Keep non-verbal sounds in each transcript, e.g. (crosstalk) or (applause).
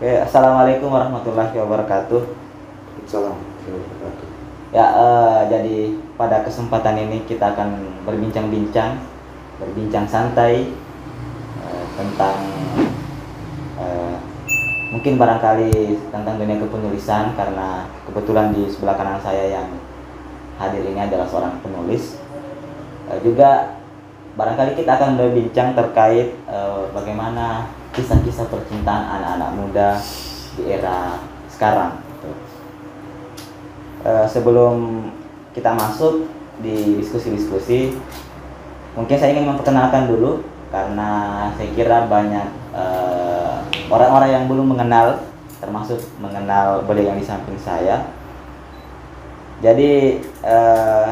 Oke, assalamualaikum warahmatullahi wabarakatuh. Salam. Ya, eh, jadi pada kesempatan ini kita akan berbincang-bincang, berbincang santai eh, tentang eh, mungkin barangkali tentang dunia kepenulisan karena kebetulan di sebelah kanan saya yang hadir ini adalah seorang penulis. Eh, juga barangkali kita akan berbincang terkait eh, bagaimana kisah-kisah percintaan anak-anak muda di era sekarang. Eh, sebelum kita masuk di diskusi-diskusi, mungkin saya ingin memperkenalkan dulu karena saya kira banyak eh, orang-orang yang belum mengenal, termasuk mengenal beliau yang di samping saya. Jadi eh,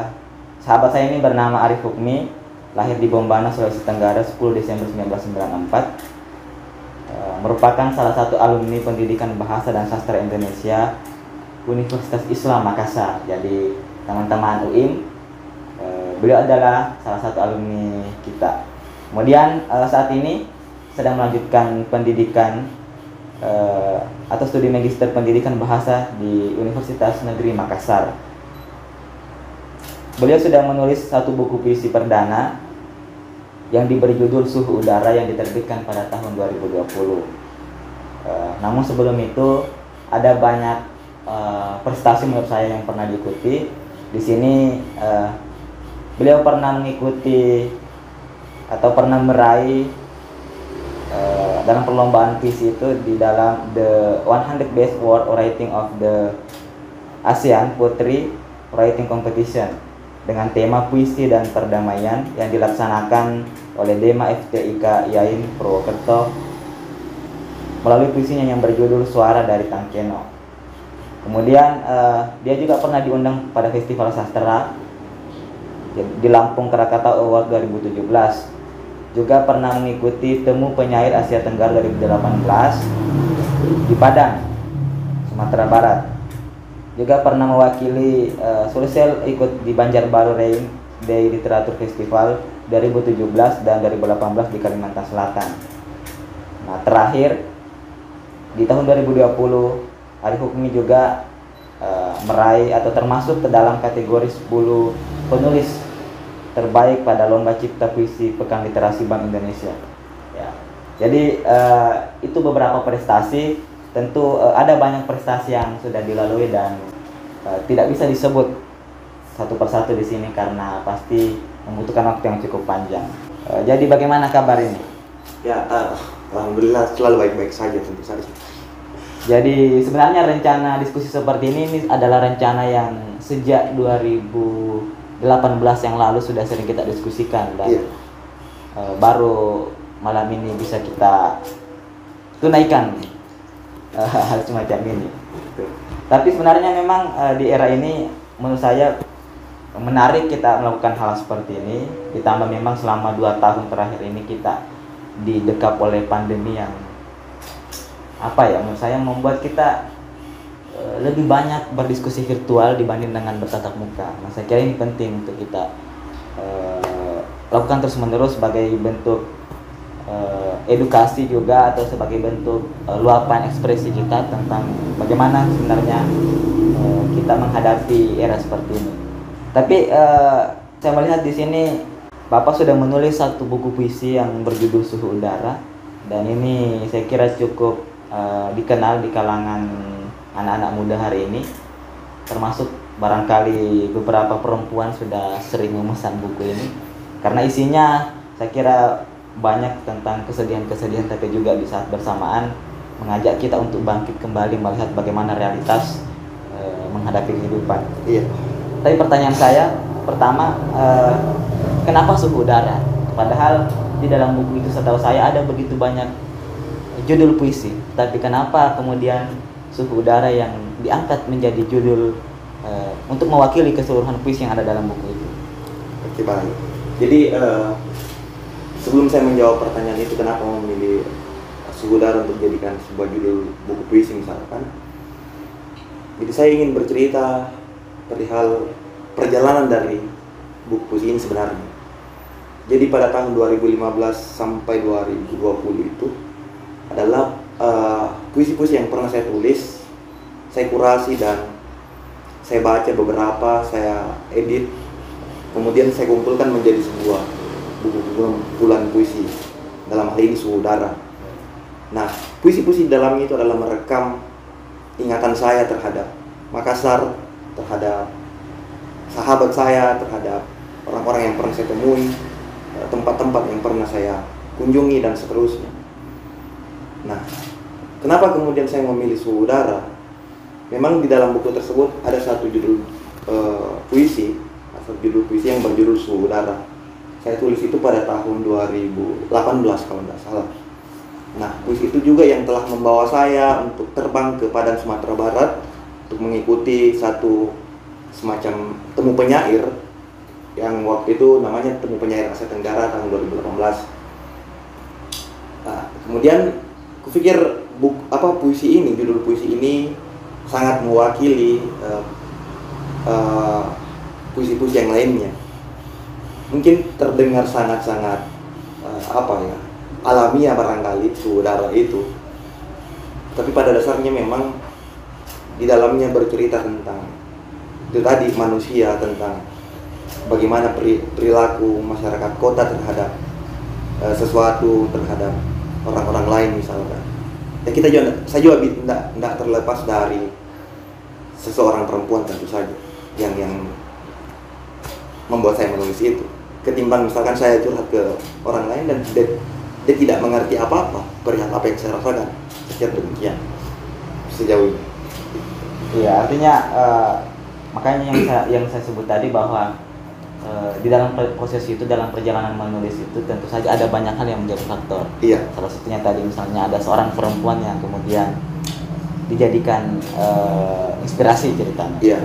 sahabat saya ini bernama Arif Hukmi, lahir di Bombana, Sulawesi Tenggara 10 Desember 1994. Eh, merupakan salah satu alumni pendidikan bahasa dan sastra Indonesia Universitas Islam Makassar. Jadi teman-teman UIM, eh, beliau adalah salah satu alumni kita. Kemudian eh, saat ini sedang melanjutkan pendidikan atau studi magister pendidikan bahasa di Universitas Negeri Makassar. Beliau sudah menulis satu buku puisi perdana yang diberi judul Suhu Udara yang diterbitkan pada tahun 2020. Eh, namun sebelum itu ada banyak eh, prestasi menurut saya yang pernah diikuti. Di sini eh, beliau pernah mengikuti atau pernah meraih eh, dalam perlombaan puisi itu di dalam the 100 Best Word Writing of the ASEAN Putri Writing Competition dengan tema puisi dan perdamaian yang dilaksanakan oleh Dema FTIK Yain Purwokerto melalui puisinya yang berjudul Suara dari Tangkeno. Kemudian eh, dia juga pernah diundang pada Festival Sastra di Lampung Krakatau Award 2017. Juga pernah mengikuti Temu Penyair Asia Tenggara 2018 di Padang, Sumatera Barat juga pernah mewakili uh, Sulsel ikut di Banjarbaru Rain Day Literatur Festival 2017 dan 2018 di Kalimantan Selatan. Nah, terakhir di tahun 2020 Arif Hukmi juga uh, meraih atau termasuk ke dalam kategori 10 penulis terbaik pada lomba cipta puisi Pekan Literasi Bank Indonesia. Ya. Jadi uh, itu beberapa prestasi tentu uh, ada banyak prestasi yang sudah dilalui dan uh, tidak bisa disebut satu persatu di sini karena pasti membutuhkan waktu yang cukup panjang. Uh, jadi bagaimana kabar ini? Ya, uh, alhamdulillah selalu baik-baik saja tentu saja. Jadi sebenarnya rencana diskusi seperti ini, ini adalah rencana yang sejak 2018 yang lalu sudah sering kita diskusikan dan Iya. uh, baru malam ini bisa kita tunaikan (laughs) hal semacam ini. Tapi sebenarnya memang uh, di era ini menurut saya menarik kita melakukan hal seperti ini. Ditambah memang selama dua tahun terakhir ini kita didekap oleh pandemi yang apa ya menurut saya membuat kita uh, lebih banyak berdiskusi virtual dibanding dengan bertatap muka. Nah saya kira ini penting untuk kita uh, lakukan terus menerus sebagai bentuk eh, edukasi juga atau sebagai bentuk eh, luapan ekspresi kita tentang bagaimana sebenarnya eh, kita menghadapi era seperti ini. Tapi saya melihat di sini Bapak sudah menulis satu buku puisi yang berjudul Suhu Udara. Dan ini saya kira cukup dikenal di kalangan anak-anak muda hari ini. Termasuk barangkali beberapa perempuan sudah sering memesan buku ini. Karena isinya saya kira banyak tentang kesedihan-kesedihan tapi juga di saat bersamaan mengajak kita untuk bangkit kembali melihat bagaimana realitas eh, menghadapi kehidupan. Iya. Tapi pertanyaan saya pertama eh, kenapa suhu udara? Padahal di dalam buku itu setahu saya ada begitu banyak judul puisi, tapi kenapa kemudian suhu udara yang diangkat menjadi judul eh, untuk mewakili keseluruhan puisi yang ada dalam buku itu? Oke baik. Jadi eh, sebelum saya menjawab pertanyaan itu kenapa memilih suhu udara untuk dijadikan sebuah judul buku puisi misalkan, jadi saya ingin bercerita perihal perjalanan dari buku puisi ini sebenarnya. Jadi pada tahun 2015 sampai 2020 itu adalah eh, puisi-puisi yang pernah saya tulis saya kurasi dan saya baca beberapa saya edit kemudian saya kumpulkan menjadi sebuah buku kumpulan puisi. Dalam hal ini suhu udara. Nah puisi-puisi di dalamnya itu adalah merekam ingatan saya terhadap Makassar terhadap sahabat saya terhadap orang-orang yang pernah saya temui eh, tempat-tempat yang pernah saya kunjungi dan seterusnya. Nah kenapa kemudian saya memilih suhu udara? Memang di dalam buku tersebut ada satu judul uh, puisi atau judul puisi yang berjudul suhu udara saya tulis itu pada tahun 2018 kalau tidak salah. Nah puisi itu juga yang telah membawa saya untuk terbang ke Padang Sumatera Barat untuk mengikuti satu semacam temu penyair yang waktu itu namanya temu penyair Asia Tenggara tahun 2018 nah, kemudian kupikir buk apa puisi ini judul puisi ini sangat mewakili uh, uh, puisi-puisi yang lainnya mungkin terdengar sangat-sangat uh, apa ya alamiah barangkali udara itu. Tapi pada dasarnya memang di dalamnya bercerita tentang itu tadi manusia tentang bagaimana perilaku masyarakat kota terhadap uh, sesuatu terhadap orang-orang lain misalkan. Ya kita juga saya juga tidak tidak terlepas dari seseorang perempuan tentu saja yang yang membuat saya menulis itu ketimbang misalkan saya curhat ke orang lain dan dia, dia tidak mengerti apa-apa perihal apa yang saya rasakan. Sekian demikian. Sejauh ini. Iya artinya uh, makanya yang saya yang saya sebut tadi bahwa uh, di dalam proses itu dalam perjalanan menulis itu tentu saja ada banyak hal yang menjadi faktor. Iya. Salah satunya tadi misalnya ada seorang perempuan yang kemudian dijadikan uh, inspirasi ceritanya. Iya.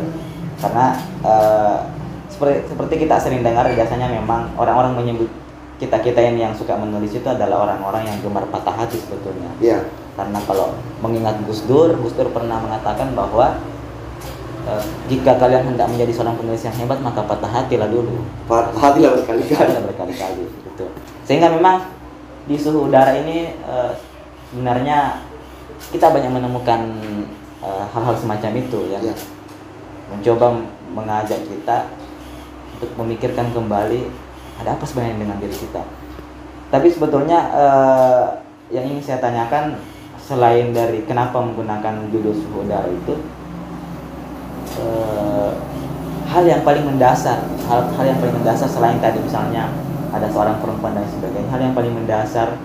Karena uh, seperti seperti kita sering dengar biasanya memang orang-orang menyebut kita kita ini yang suka menulis itu adalah orang-orang yang gemar patah hati sebetulnya. Iya. Karena kalau mengingat Gus Dur, Gus Dur pernah mengatakan bahwa uh, jika kalian hendak menjadi seorang penulis yang hebat maka patah hatilah dulu. Patah hatilah berkali-kali. berkali-kali gitu. Sehingga memang di suhu udara ini uh, sebenarnya kita banyak menemukan eh, hal-hal semacam itu ya. ya mencoba mengajak kita untuk memikirkan kembali ada apa sebenarnya dengan diri kita. Tapi sebetulnya uh, yang ingin saya tanyakan selain dari kenapa menggunakan judul suhu udara itu uh, hal yang paling mendasar hal hal yang paling mendasar selain tadi misalnya ada seorang perempuan dan sebagainya hal yang paling mendasar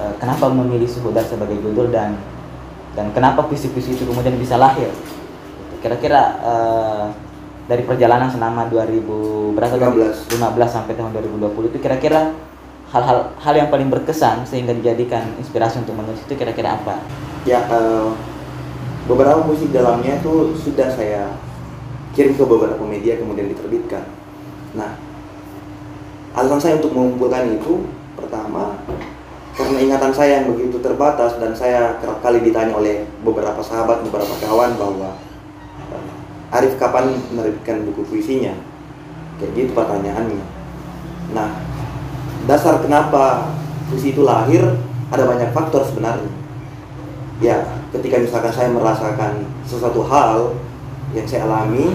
Eh, kenapa memilih Suhudar sebagai judul dan dan kenapa puisi-puisi itu kemudian bisa lahir? Kira-kira uh, dari perjalanan selama 2000 berapa 15. 15 sampai tahun 2020 itu kira-kira hal-hal hal yang paling berkesan sehingga dijadikan inspirasi untuk menulis itu kira-kira apa? Ya uh, beberapa musik dalamnya itu sudah saya kirim ke beberapa media kemudian diterbitkan. Nah, alasan saya untuk mengumpulkan itu pertama karena ingatan saya yang begitu terbatas dan saya kerap kali ditanya oleh beberapa sahabat, beberapa kawan bahwa Arif kapan menerbitkan buku puisinya? Kayak gitu pertanyaannya. Nah, dasar kenapa puisi itu lahir ada banyak faktor sebenarnya. Ya, ketika misalkan saya merasakan sesuatu hal yang saya alami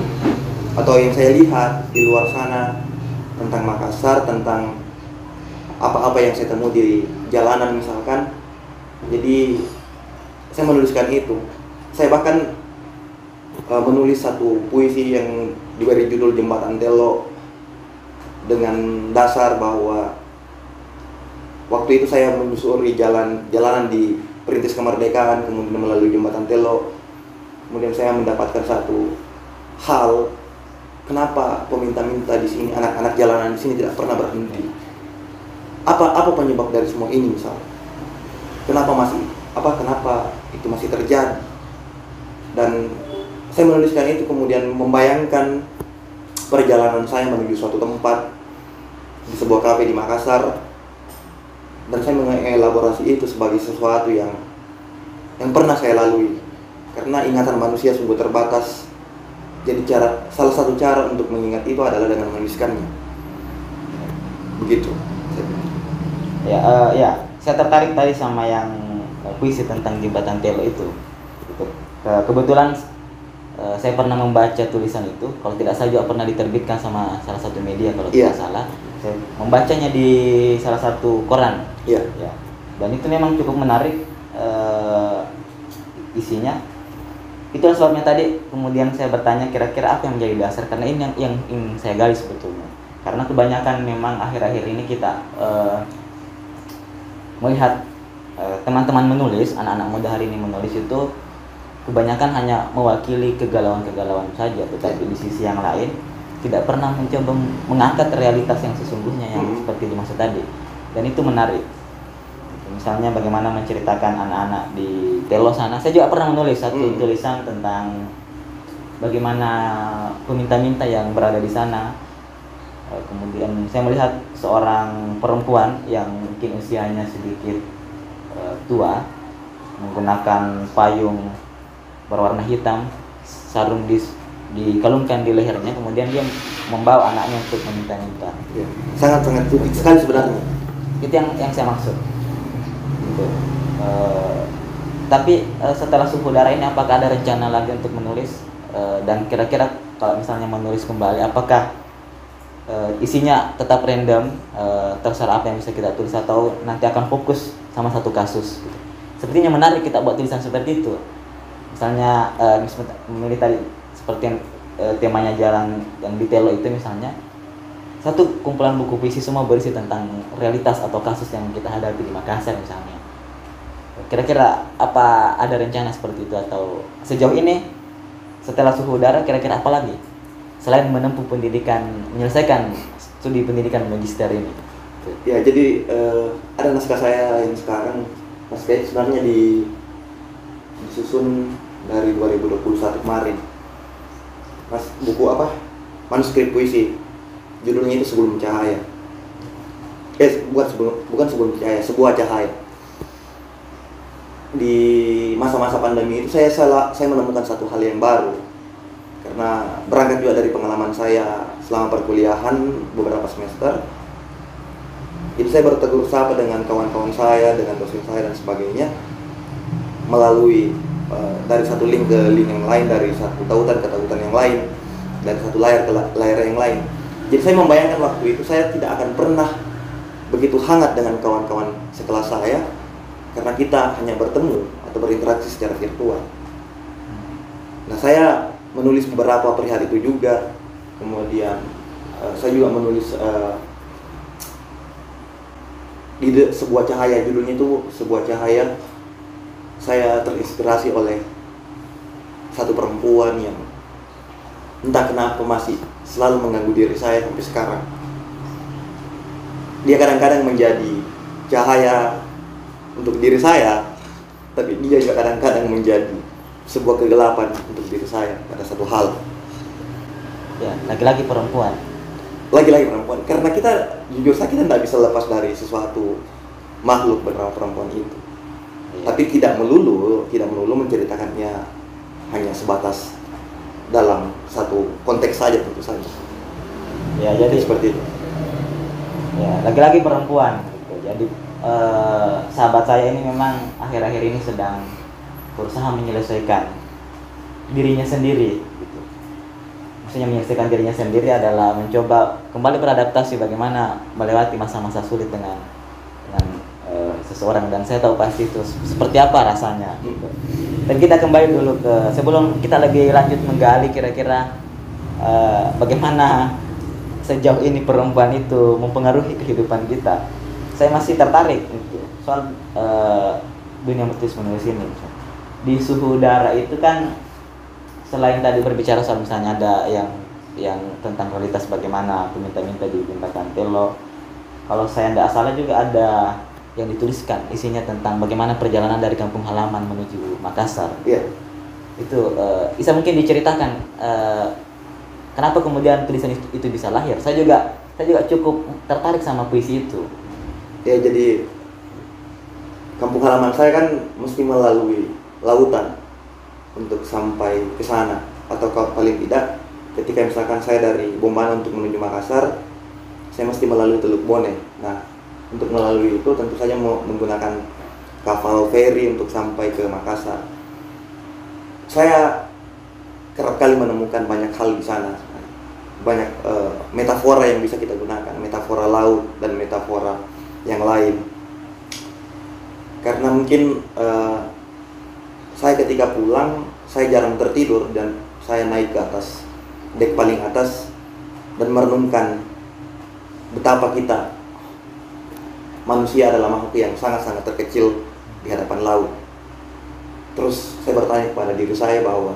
atau yang saya lihat di luar sana tentang Makassar, tentang apa-apa yang saya temui di jalanan misalkan jadi saya menuliskan itu saya bahkan uh, menulis satu puisi yang diberi judul Jembatan Telo dengan dasar bahwa waktu itu saya menyusuri jalan jalanan di perintis kemerdekaan kemudian melalui jembatan Telo. Kemudian saya mendapatkan satu hal kenapa peminta-minta di sini anak-anak jalanan di sini tidak pernah berhenti? Apa apa penyebab dari semua ini misal? Kenapa masih apa kenapa itu masih terjadi? Dan saya menuliskan itu kemudian membayangkan perjalanan saya menuju suatu tempat di sebuah kafe di Makassar. Dan saya mengelaborasi itu sebagai sesuatu yang yang pernah saya lalui. Karena ingatan manusia sungguh terbatas. Jadi cara salah satu cara untuk mengingat itu adalah dengan menuliskannya. Begitu. Ya uh, ya saya tertarik tadi sama yang eh, puisi tentang jembatan Telo itu. Ke- kebetulan eh, saya pernah membaca tulisan itu, kalau tidak salah juga pernah diterbitkan sama salah satu media kalau Iya. tidak salah. Saya membacanya di salah satu koran. Iya. Ya. Dan itu memang cukup menarik eh, isinya. Itulah sebabnya tadi kemudian saya bertanya kira-kira apa yang menjadi dasar karena ini yang yang ingin saya gali sebetulnya. Karena kebanyakan memang akhir-akhir ini kita eh, melihat teman-teman menulis, anak-anak muda hari ini menulis itu kebanyakan hanya mewakili kegalauan-kegalauan saja, tetapi di sisi yang lain tidak pernah mencoba mengangkat realitas yang sesungguhnya yang Hmm. seperti dimaksud tadi. Dan itu menarik. Misalnya bagaimana menceritakan anak-anak di Telo sana. Saya juga pernah menulis satu Hmm. tulisan tentang bagaimana peminta-minta yang berada di sana. Eh, Kemudian saya melihat seorang perempuan yang mungkin usianya sedikit eh, tua menggunakan payung berwarna hitam, sarung di dikalungkan di lehernya, kemudian dia membawa anaknya untuk meminta-minta. Iya. Sangat-sangat sulit sekali sebenarnya. Itu yang yang saya maksud. Gitu. Eh, tapi eh, setelah suhu darah ini apakah ada rencana lagi untuk menulis Eh, dan kira-kira kalau misalnya menulis kembali apakah isinya tetap random terserah apa yang bisa kita tulis atau nanti akan fokus sama satu kasus gitu. sepertinya menarik kita buat tulisan seperti itu misalnya mis- memilih seperti yang eh, temanya jalan yang Telo itu misalnya satu kumpulan buku puisi semua berisi tentang realitas atau kasus yang kita hadapi di Makassar misalnya. Kira-kira apa ada rencana seperti itu atau sejauh ini setelah suhu udara kira-kira apa lagi selain menempuh pendidikan menyelesaikan studi pendidikan magister ini? Ya, jadi eh, ada naskah saya yang sekarang. Naskah sebenarnya di disusun dari 2021 kemarin. Mas buku apa? Manuskrip puisi. Judulnya itu Sebelum Cahaya. Eh, bukan sebelum bukan sebelum cahaya, sebuah cahaya. Di masa-masa pandemi itu saya salah saya menemukan satu hal yang baru. Karena berangkat juga dari pengalaman saya selama perkuliahan beberapa semester, jadi saya bertegur sapa dengan kawan-kawan saya, dengan dosen saya dan sebagainya melalui eh, dari satu link ke link yang lain, dari satu tautan ke tautan yang lain, dari satu layar ke la- layar yang lain. Jadi saya membayangkan waktu itu saya tidak akan pernah begitu hangat dengan kawan-kawan sekelas saya karena kita hanya bertemu atau berinteraksi secara virtual. Nah saya menulis beberapa perihal itu juga, kemudian eh, saya juga menulis eh, di sebuah cahaya judulnya itu sebuah cahaya saya terinspirasi oleh satu perempuan yang entah kenapa masih selalu mengganggu diri saya sampai sekarang. Dia kadang-kadang menjadi cahaya untuk diri saya tapi dia juga kadang-kadang menjadi sebuah kegelapan untuk diri saya pada satu hal. Ya lagi-lagi perempuan. Lagi-lagi perempuan. Karena kita jujur saja kita tidak bisa lepas dari sesuatu makhluk bernama perempuan itu. Tapi tidak melulu tidak melulu menceritakannya hanya sebatas dalam satu konteks saja tentu saja ya jadi jadi seperti itu ya lagi-lagi perempuan gitu. jadi eh, sahabat saya ini memang akhir-akhir ini sedang berusaha menyelesaikan dirinya sendiri gitu. maksudnya menyelesaikan dirinya sendiri adalah mencoba kembali beradaptasi bagaimana melewati masa-masa sulit dengan seseorang dan saya tahu pasti itu seperti apa rasanya gitu. dan kita kembali dulu ke sebelum kita lebih lanjut menggali kira-kira eh, bagaimana sejauh ini perempuan itu mempengaruhi kehidupan kita saya masih tertarik gitu, soal eh, dunia menulis menulis ini di suhu udara itu kan selain tadi berbicara soal misalnya ada yang yang tentang kualitas bagaimana peminta-minta di Jembatan Telo kalau saya tidak salah juga ada yang dituliskan isinya tentang bagaimana perjalanan dari kampung halaman menuju Makassar. Iya. Itu eh, bisa mungkin diceritakan eh, kenapa kemudian tulisan itu, itu bisa lahir. Saya juga saya juga cukup tertarik sama puisi itu. Ya jadi kampung halaman saya kan mesti melalui lautan untuk sampai ke sana. Atau kalau paling tidak ketika misalkan saya dari Bombana untuk menuju Makassar saya mesti melalui Teluk Bone. Nah untuk melalui itu tentu saja mau menggunakan kapal feri untuk sampai ke Makassar. Saya kerap kali menemukan banyak hal di sana, banyak eh, metafora yang bisa kita gunakan, metafora laut dan metafora yang lain. Karena mungkin eh, saya ketika pulang saya jarang tertidur dan saya naik ke atas dek paling atas dan merenungkan betapa kita manusia adalah makhluk yang sangat-sangat terkecil di hadapan laut. Terus saya bertanya kepada diri saya bahwa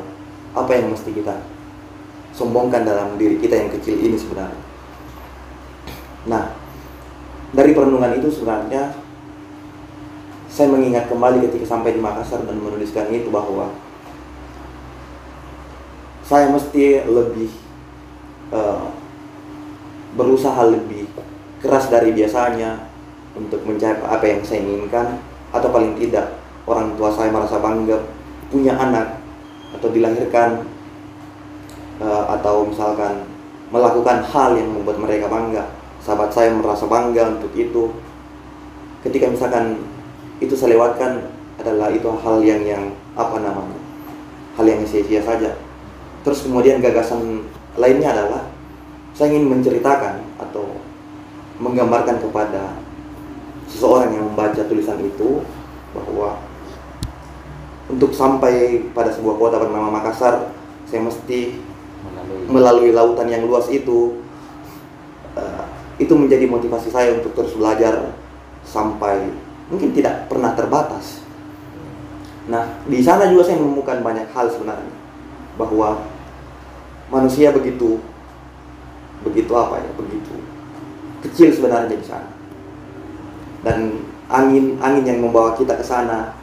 apa yang mesti kita sombongkan dalam diri kita yang kecil ini sebenarnya. Nah, dari perenungan itu sebenarnya saya mengingat kembali ketika sampai di Makassar dan menuliskan itu bahwa saya mesti lebih uh, berusaha lebih keras dari biasanya untuk mencapai apa yang saya inginkan atau paling tidak orang tua saya merasa bangga punya anak atau dilahirkan uh, atau misalkan melakukan hal yang membuat mereka bangga. Sahabat saya merasa bangga untuk itu. Ketika misalkan itu saya lewatkan adalah itu hal yang yang apa namanya hal yang sia-sia saja. Terus kemudian gagasan lainnya adalah saya ingin menceritakan atau menggambarkan kepada seseorang yang membaca tulisan itu bahwa untuk sampai pada sebuah kota bernama Makassar saya mesti melalui, melalui lautan yang luas itu uh, itu menjadi motivasi saya untuk terus belajar sampai mungkin tidak pernah terbatas. Nah di sana juga saya menemukan banyak hal sebenarnya bahwa manusia begitu begitu apa ya begitu kecil sebenarnya di sana dan angin angin yang membawa kita ke sana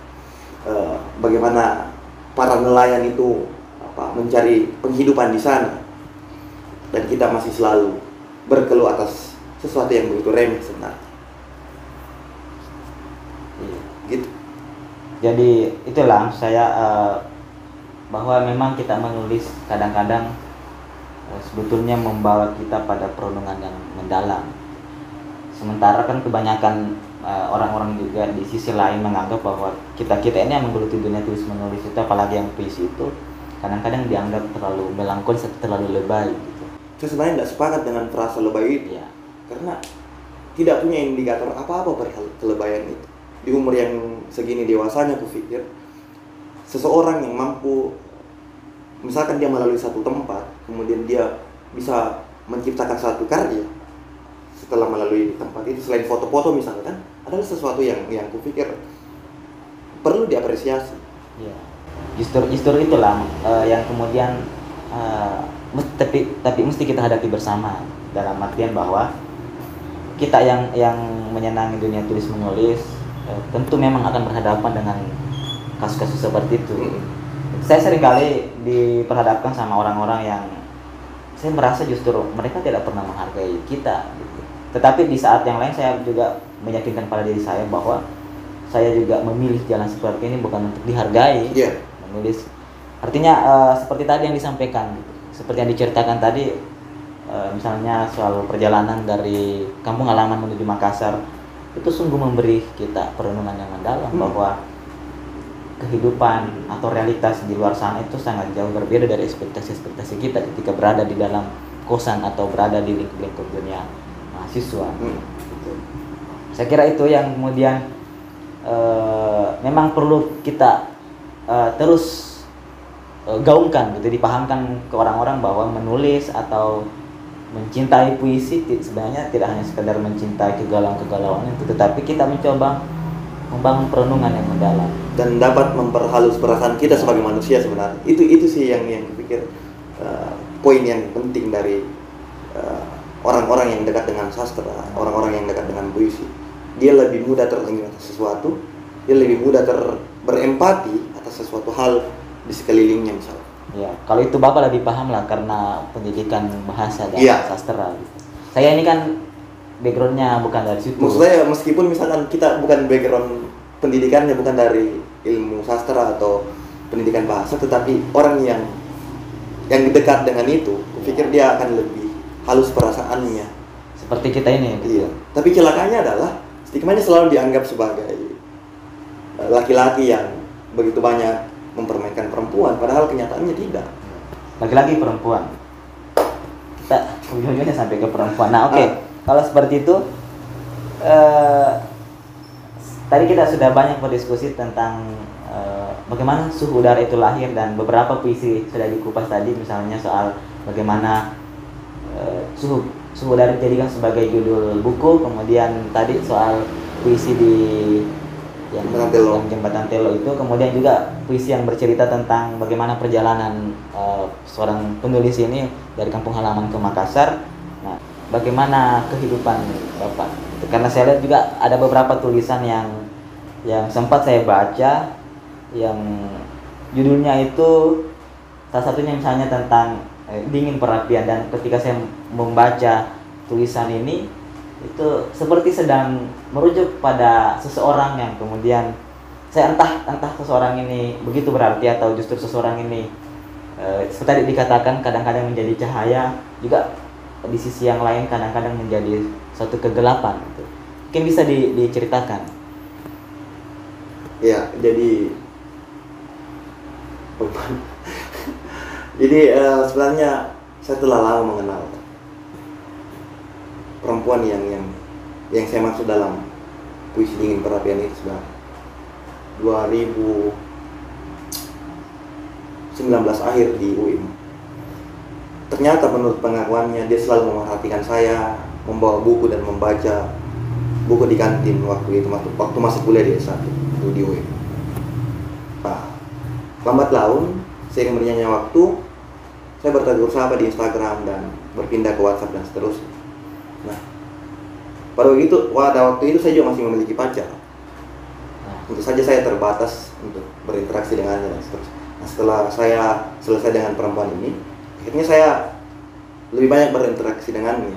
eh, bagaimana para nelayan itu apa mencari penghidupan di sana. Dan kita masih selalu berkeluh atas sesuatu yang begitu remeh sebenarnya. Iya. gitu. Jadi itulah saya uh, bahwa memang kita menulis kadang-kadang uh, sebetulnya membawa kita pada perenungan yang mendalam. Sementara kan kebanyakan uh, orang-orang juga di sisi lain menganggap bahwa kita kita ini yang menggeluti dunia tulis menulis itu apalagi yang puisi itu kadang-kadang dianggap terlalu melankolis atau terlalu lebay gitu. Saya sebenarnya tidak sepakat dengan frasa lebay itu. Ya karena tidak punya indikator apa-apa perihal kelebayan itu. Di umur yang segini dewasanya kupikir seseorang yang mampu misalkan dia melalui satu tempat kemudian dia bisa menciptakan satu karya setelah melalui tempat itu selain foto-foto misalkan adalah sesuatu yang yang kupikir perlu diapresiasi ya justru justru itulah uh, yang kemudian uh, mesti, tapi tapi mesti kita hadapi bersama dalam artian bahwa kita yang yang menyenangi dunia tulis menulis eh, tentu memang akan berhadapan dengan kasus-kasus seperti itu. Hmm. Saya sering kali diperhadapkan sama orang-orang yang saya merasa justru mereka tidak pernah menghargai kita. Gitu. Tetapi di saat yang lain saya juga meyakinkan pada diri saya bahwa saya juga memilih jalan seperti ini bukan untuk dihargai, Iya. menulis. Artinya eh, seperti tadi yang disampaikan, seperti yang diceritakan tadi, eh, misalnya soal perjalanan dari kampung halaman menuju Makassar, itu sungguh memberi kita perenungan yang mendalam Hmm. bahwa kehidupan atau realitas di luar sana itu sangat jauh berbeda dari ekspektasi-ekspektasi kita ketika berada di dalam kosan atau berada di lingkup-lingkup dunia mahasiswa. Hmm. Saya kira itu yang kemudian eh, memang perlu kita eh, terus eh, gaungkan gitu, dipahamkan ke orang-orang bahwa menulis atau mencintai puisi sebenarnya tidak hanya sekedar mencintai kegalauan-kegalauan itu, tetapi kita mencoba membangun perenungan yang mendalam. dan dapat memperhalus perasaan kita sebagai manusia sebenarnya itu itu sih yang yang kupikir uh, poin yang penting dari uh, orang-orang yang dekat dengan sastra orang-orang yang dekat dengan puisi dia lebih mudah terenggiat atas sesuatu dia lebih mudah ter berempati atas sesuatu hal di sekelilingnya misalnya Ya, kalau itu bapak lebih paham lah karena pendidikan bahasa dan Iya. sastra. Gitu. Saya ini kan backgroundnya bukan dari situ. maksud saya meskipun misalkan kita bukan background pendidikannya bukan dari ilmu sastra atau pendidikan bahasa tetapi orang yang yang dekat dengan itu kupikir dia akan lebih halus perasaannya Seperti kita ini. Gitu. iya tapi celakanya adalah stigmanya selalu dianggap sebagai eh, laki-laki yang begitu banyak mempermainkan perempuan padahal kenyataannya tidak. Lagi-lagi perempuan? Kita ujung-ujungnya sampai ke perempuan. Nah oke. Ah. kalau seperti itu eh, tadi kita sudah banyak berdiskusi tentang eh, bagaimana suhu udara itu lahir dan beberapa puisi sudah dikupas tadi misalnya soal bagaimana eh, suhu udara dijadikan sebagai judul buku. Kemudian tadi soal puisi di yang Jembatan Telo. jembatan Telo itu. Kemudian juga puisi yang bercerita tentang bagaimana perjalanan eh, seorang penulis ini dari kampung halaman ke Makassar. Nah bagaimana kehidupan bapak? Karena saya lihat juga ada beberapa tulisan yang yang sempat saya baca yang judulnya itu salah satunya misalnya tentang dingin perapian dan ketika saya membaca tulisan ini itu seperti sedang merujuk pada seseorang yang kemudian saya entah entah seseorang ini begitu berarti atau justru seseorang ini eh, seperti tadi dikatakan kadang-kadang menjadi cahaya juga di sisi yang lain kadang-kadang menjadi suatu kegelapan gitu. mungkin bisa di- diceritakan ya jadi (laughs) jadi eh, sebenarnya saya telah lama mengenal perempuan yang yang yang saya maksud dalam puisi dingin perapian itu sudah 2019 akhir di UIM ternyata menurut pengakuannya dia selalu memerhatikan saya membawa buku dan membaca buku di kantin waktu itu waktu, masih kuliah di S1 itu di UIM nah, lambat laun seiring berjalannya waktu saya bertegur sapa di Instagram dan berpindah ke WhatsApp dan seterusnya nah pada waktu itu pada waktu itu saya juga masih memiliki pacar Nah, tentu saja saya terbatas untuk berinteraksi dengannya dan seterusnya. Nah, setelah saya selesai dengan perempuan ini, akhirnya saya lebih banyak berinteraksi dengannya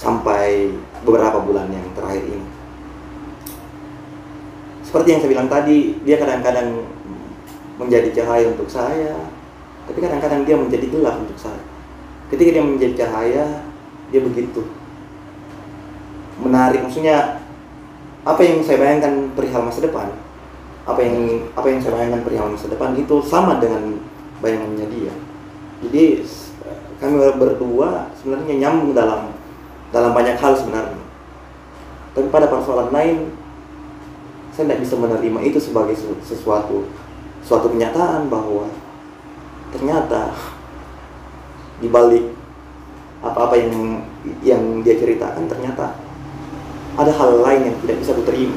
sampai beberapa bulan yang terakhir ini. Seperti yang saya bilang tadi, dia kadang-kadang menjadi cahaya untuk saya, tapi kadang-kadang dia menjadi gelap untuk saya. Ketika dia menjadi cahaya, dia begitu. Menarik, maksudnya apa yang saya bayangkan perihal masa depan apa yang apa yang saya bayangkan perihal masa depan itu sama dengan bayangannya dia. Jadi kami berdua sebenarnya nyambung dalam dalam banyak hal sebenarnya. Tapi pada persoalan lain saya tidak bisa menerima itu sebagai su- sesuatu suatu kenyataan bahwa ternyata di balik apa-apa yang yang dia ceritakan ternyata ada hal lain yang tidak bisa kuterima.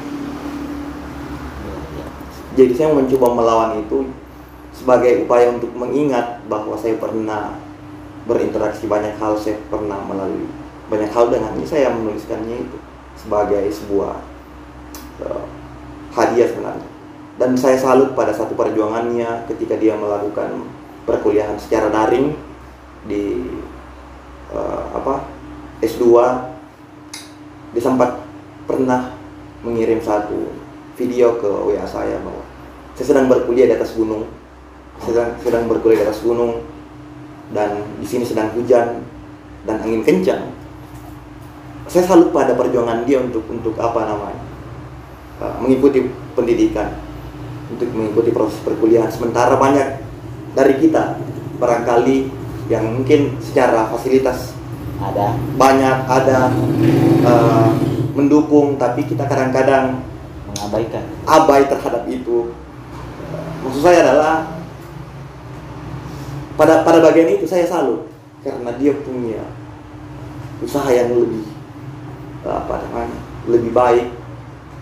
Jadi saya mencoba melawan itu sebagai upaya untuk mengingat bahwa saya pernah berinteraksi banyak hal, saya pernah melalui banyak hal dengannya. Saya menuliskannya itu sebagai sebuah eh, hadiah sebenarnya. Dan saya salut pada satu perjuangannya ketika dia melakukan perkuliahan secara daring di eh, apa S2 dia sempat pernah mengirim satu video ke WA saya bahwa saya sedang berkuliah di atas gunung. Sedang sedang berkuliah di atas gunung dan di sini sedang hujan dan angin kencang. Saya salut pada perjuangan dia untuk untuk apa namanya uh, mengikuti pendidikan untuk mengikuti proses perkuliahan. Sementara banyak dari kita barangkali yang mungkin secara fasilitas ada banyak ada uh, mendukung tapi kita kadang-kadang mengabaikan. abai terhadap itu. Maksud saya adalah pada pada bagian itu saya salut karena dia punya usaha yang lebih apa namanya lebih baik.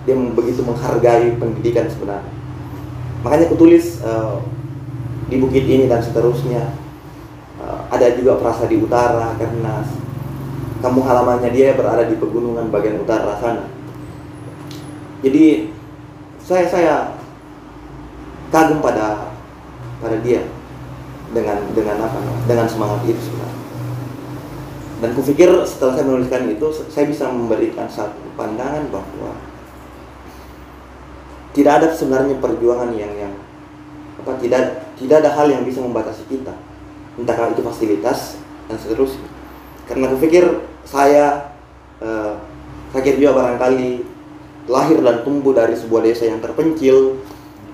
Dia begitu menghargai pendidikan sebenarnya. Makanya aku tulis eh, di bukit ini dan seterusnya. Eh, ada juga perasa di utara karena kampung halamannya dia berada di pegunungan bagian utara sana. Jadi saya saya kagum pada pada dia dengan dengan apa dengan semangat itu sebenarnya. Dan kupikir setelah saya menuliskan itu saya bisa memberikan satu pandangan bahwa tidak ada sebenarnya perjuangan yang yang apa tidak tidak ada hal yang bisa membatasi kita entah itu fasilitas dan seterusnya karena kupikir saya eh, saya juga barangkali lahir dan tumbuh dari sebuah desa yang terpencil,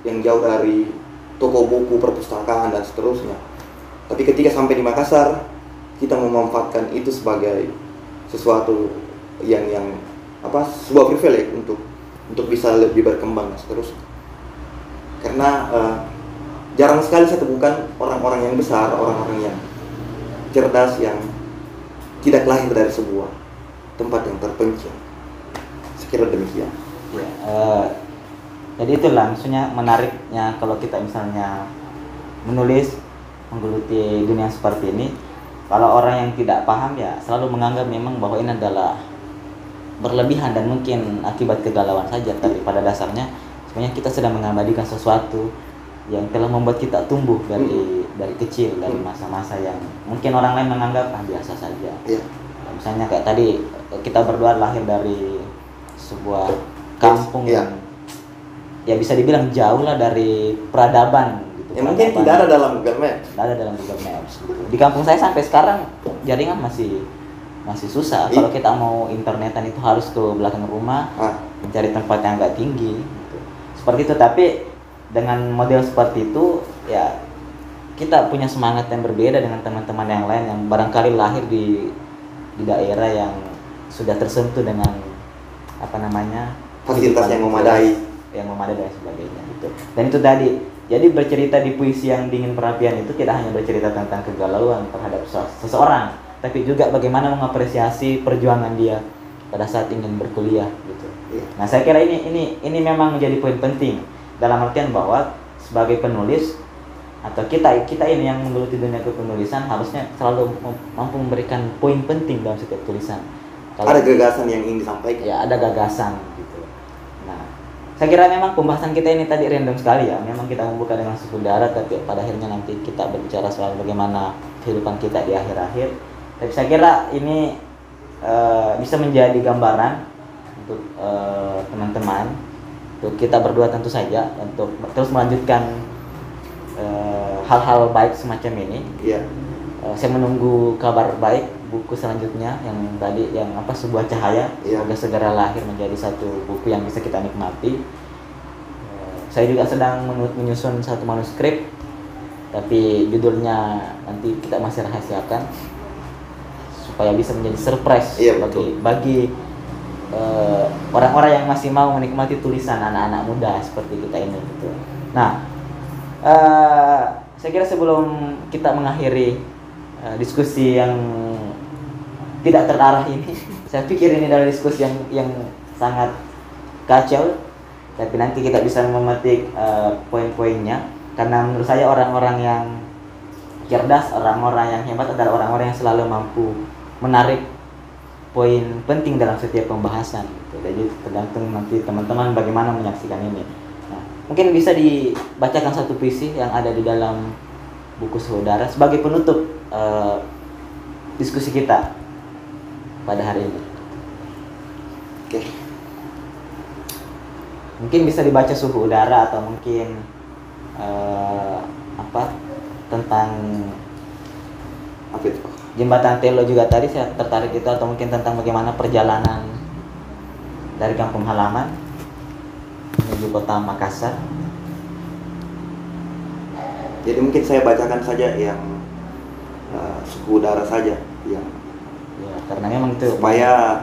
yang jauh dari toko buku, perpustakaan dan seterusnya. Tapi ketika sampai di Makassar, kita memanfaatkan itu sebagai sesuatu yang yang apa sebuah privilege untuk untuk bisa lebih berkembang dan seterusnya. Karena eh, jarang sekali saya temukan orang-orang yang besar, orang-orang yang cerdas yang tidak lahir dari sebuah tempat yang terpencil. Sekira demikian. Ya, eh, jadi itulah maksudnya menariknya kalau kita misalnya menulis menggeluti dunia seperti ini kalau orang yang tidak paham ya selalu menganggap memang bahwa ini adalah berlebihan dan mungkin akibat kegalauan saja tapi pada dasarnya sebenarnya kita sedang mengabadikan sesuatu yang telah membuat kita tumbuh dari dari kecil dari masa-masa yang mungkin orang lain menganggap ah, biasa saja Iya. misalnya kayak tadi kita berdua lahir dari sebuah kampung Iya. yang ya bisa dibilang jauh lah dari peradaban gitu. Ya mungkin tidak ada dalam Google Maps. Tidak ada dalam Google Maps gitu. Di kampung saya sampai sekarang jaringan masih masih susah. Iya. Kalau kita mau internetan itu harus ke belakang rumah, Ah, mencari tempat yang agak tinggi. Gitu. Seperti itu. Tapi dengan model seperti itu, ya kita punya semangat yang berbeda dengan teman-teman yang lain yang barangkali lahir di di daerah yang sudah tersentuh dengan apa namanya Fasilitas yang memadai. yang memadai dan sebagainya gitu. Dan itu tadi jadi bercerita di puisi yang dingin perapian itu tidak hanya bercerita tentang kegalauan terhadap se- seseorang, tapi juga bagaimana mengapresiasi perjuangan dia pada saat ingin berkuliah gitu. Iya. Nah, saya kira ini ini ini memang menjadi poin penting dalam artian bahwa sebagai penulis atau kita kita ini yang menggeluti dunia kepenulisan harusnya selalu mampu memberikan poin penting dalam setiap tulisan. Kalau- Ada gagasan yang ingin disampaikan. ya ada gagasan gitu. Nah, saya kira memang pembahasan kita ini tadi random sekali ya. Memang kita membuka dengan suku darat, tapi pada akhirnya nanti kita berbicara soal bagaimana kehidupan kita di akhir-akhir. Tapi saya kira ini eh, bisa menjadi gambaran untuk eh, teman-teman, untuk kita berdua tentu saja untuk terus melanjutkan eh, hal-hal baik semacam ini. Iya. Eh, saya menunggu kabar baik buku selanjutnya yang tadi yang apa sebuah cahaya Iya. semoga segera lahir menjadi satu buku yang bisa kita nikmati Eh, saya juga sedang menyusun satu manuskrip tapi judulnya nanti kita masih rahasiakan supaya bisa menjadi surprise Iya, bagi betul. bagi eh, orang-orang yang masih mau menikmati tulisan anak-anak muda seperti kita ini gitu. Nah, eh, saya kira sebelum kita mengakhiri eh, diskusi yang tidak terarah ini, (laughs) saya pikir ini adalah diskusi yang yang sangat kacau, tapi nanti kita bisa memetik eh, poin-poinnya karena menurut saya orang-orang yang cerdas, orang-orang yang hebat adalah orang-orang yang selalu mampu menarik poin penting dalam setiap pembahasan gitu. Jadi tergantung nanti teman-teman bagaimana menyaksikan ini. Nah, mungkin bisa dibacakan satu puisi yang ada di dalam buku saudara sebagai penutup eh, diskusi kita pada hari ini. Oke. Mungkin bisa dibaca suhu udara atau mungkin eh, apa tentang Apa itu? Jembatan Telo juga tadi saya tertarik itu atau mungkin tentang bagaimana perjalanan dari kampung halaman menuju kota Makassar. Jadi mungkin saya bacakan saja yang eh, suku udara saja yang Ya, karena memang itu supaya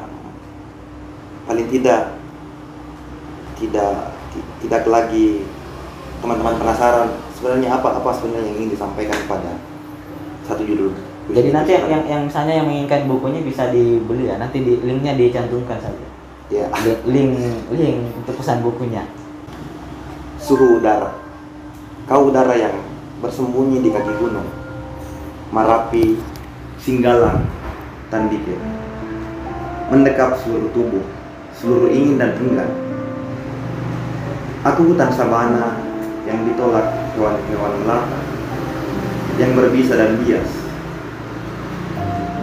paling tidak tidak ti- tidak lagi teman-teman penasaran sebenarnya apa apa sebenarnya yang ingin disampaikan pada satu judul. Jadi nanti yang, yang yang misalnya yang menginginkan bukunya bisa dibeli ya. Nanti di linknya dicantumkan saja. ya Li- Link link untuk pesan bukunya. suhu udara. Kau udara yang bersembunyi di kaki gunung, Marapi, Singgalang, Tandike, mendekap seluruh tubuh, seluruh ingin dan enggan. Aku hutan sabana yang ditolak hewan-hewan melata, yang berbisa dan bias.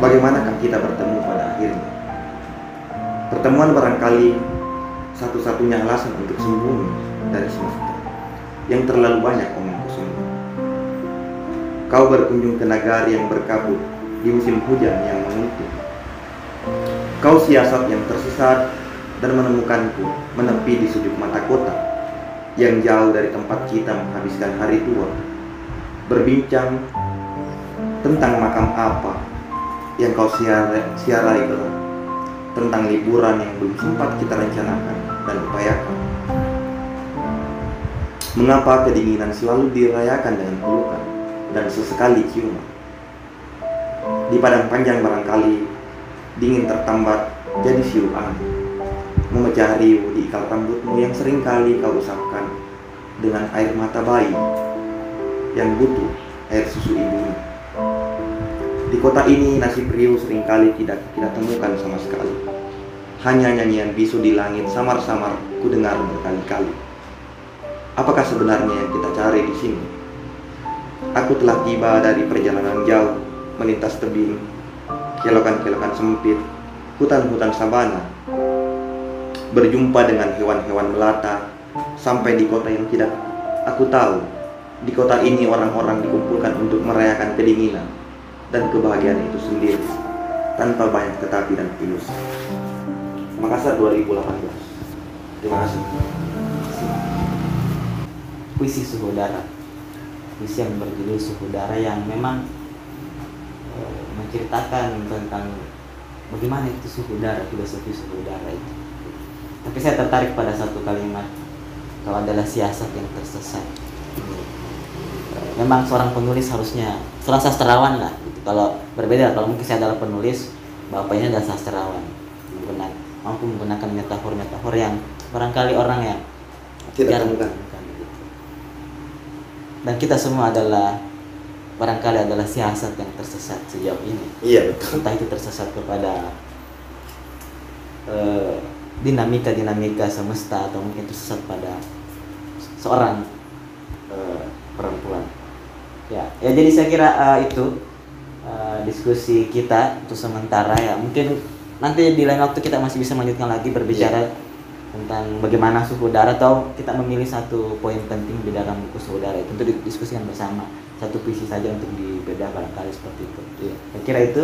Bagaimanakah kita bertemu pada akhirnya? Pertemuan barangkali satu-satunya alasan untuk sembunyi dari semesta yang terlalu banyak omong kosong. Kau berkunjung ke nagari yang berkabut di musim hujan yang mengutuk. Kau siasat yang tersesat dan menemukanku menepi di sudut mata kota yang jauh dari tempat kita menghabiskan hari tua. Berbincang tentang makam apa yang kau siarai, siarai gelap, tentang liburan yang belum sempat kita rencanakan dan upayakan. Mengapa kedinginan selalu dirayakan dengan pelukan dan sesekali ciuman? Di padang panjang barangkali dingin tertambat jadi siu memecah riuh di ikal rambutmu yang sering kali kau usapkan dengan air mata bayi yang butuh air susu ibunya. Di kota ini nasib riuh sering kali tidak kita temukan sama sekali. Hanya nyanyian bisu di langit samar-samar ku dengar berkali-kali. Apakah sebenarnya yang kita cari di sini? Aku telah tiba dari perjalanan jauh, melintas tebing, kelokan-kelokan sempit, hutan-hutan sabana, berjumpa dengan hewan-hewan melata, sampai di kota yang tidak aku tahu. Di kota ini orang-orang dikumpulkan untuk merayakan kedinginan dan kebahagiaan itu sendiri, tanpa banyak tetapi dan pilus. Makassar 2018. Terima kasih. puisi suhu udara puisi yang berjudul suhu udara yang memang eh, menceritakan tentang bagaimana itu suhu udara filosofi suhu udara itu tapi saya tertarik pada satu kalimat kau adalah siasat yang tersesat Eh, memang seorang penulis harusnya seorang sastrawan lah. Kalau berbeda kalau mungkin saya adalah penulis bapaknya adalah sastrawan. Menggunakan mampu menggunakan metafor-metafor yang barangkali orang yang Tidak temukan. dan kita semua adalah barangkali adalah siasat yang tersesat sejauh ini. Iya betul. entah itu tersesat kepada eh, dinamika-dinamika semesta atau mungkin tersesat pada seorang eh, perempuan. Ya ya jadi saya kira eh, itu diskusi kita untuk sementara ya. Mungkin nanti di lain waktu kita masih bisa melanjutkan lagi berbicara tentang bagaimana suhu udara atau kita memilih satu poin penting di dalam buku suhu udara itu untuk didiskusikan bersama. Satu puisi saja untuk dibedah barangkali seperti itu. Saya kira itu.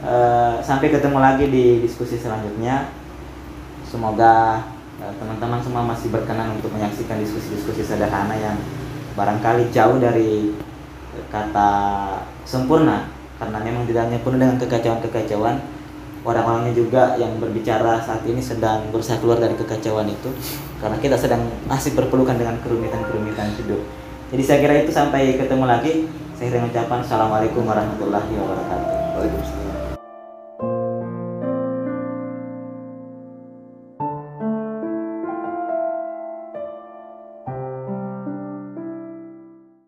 Eh, sampai ketemu lagi di diskusi selanjutnya. Semoga eh, teman-teman semua masih berkenan untuk menyaksikan diskusi-diskusi sederhana yang barangkali jauh dari eh, kata sempurna karena memang di dalamnya penuh dengan kekacauan-kekacauan orang-orangnya juga yang berbicara saat ini sedang berusaha keluar dari kekacauan itu karena kita sedang masih berpelukan dengan kerumitan-kerumitan hidup. Jadi saya kira itu sampai ketemu lagi. Saya kira ucapan Assalamualaikum warahmatullahi wabarakatuh. Waalaikumsalam.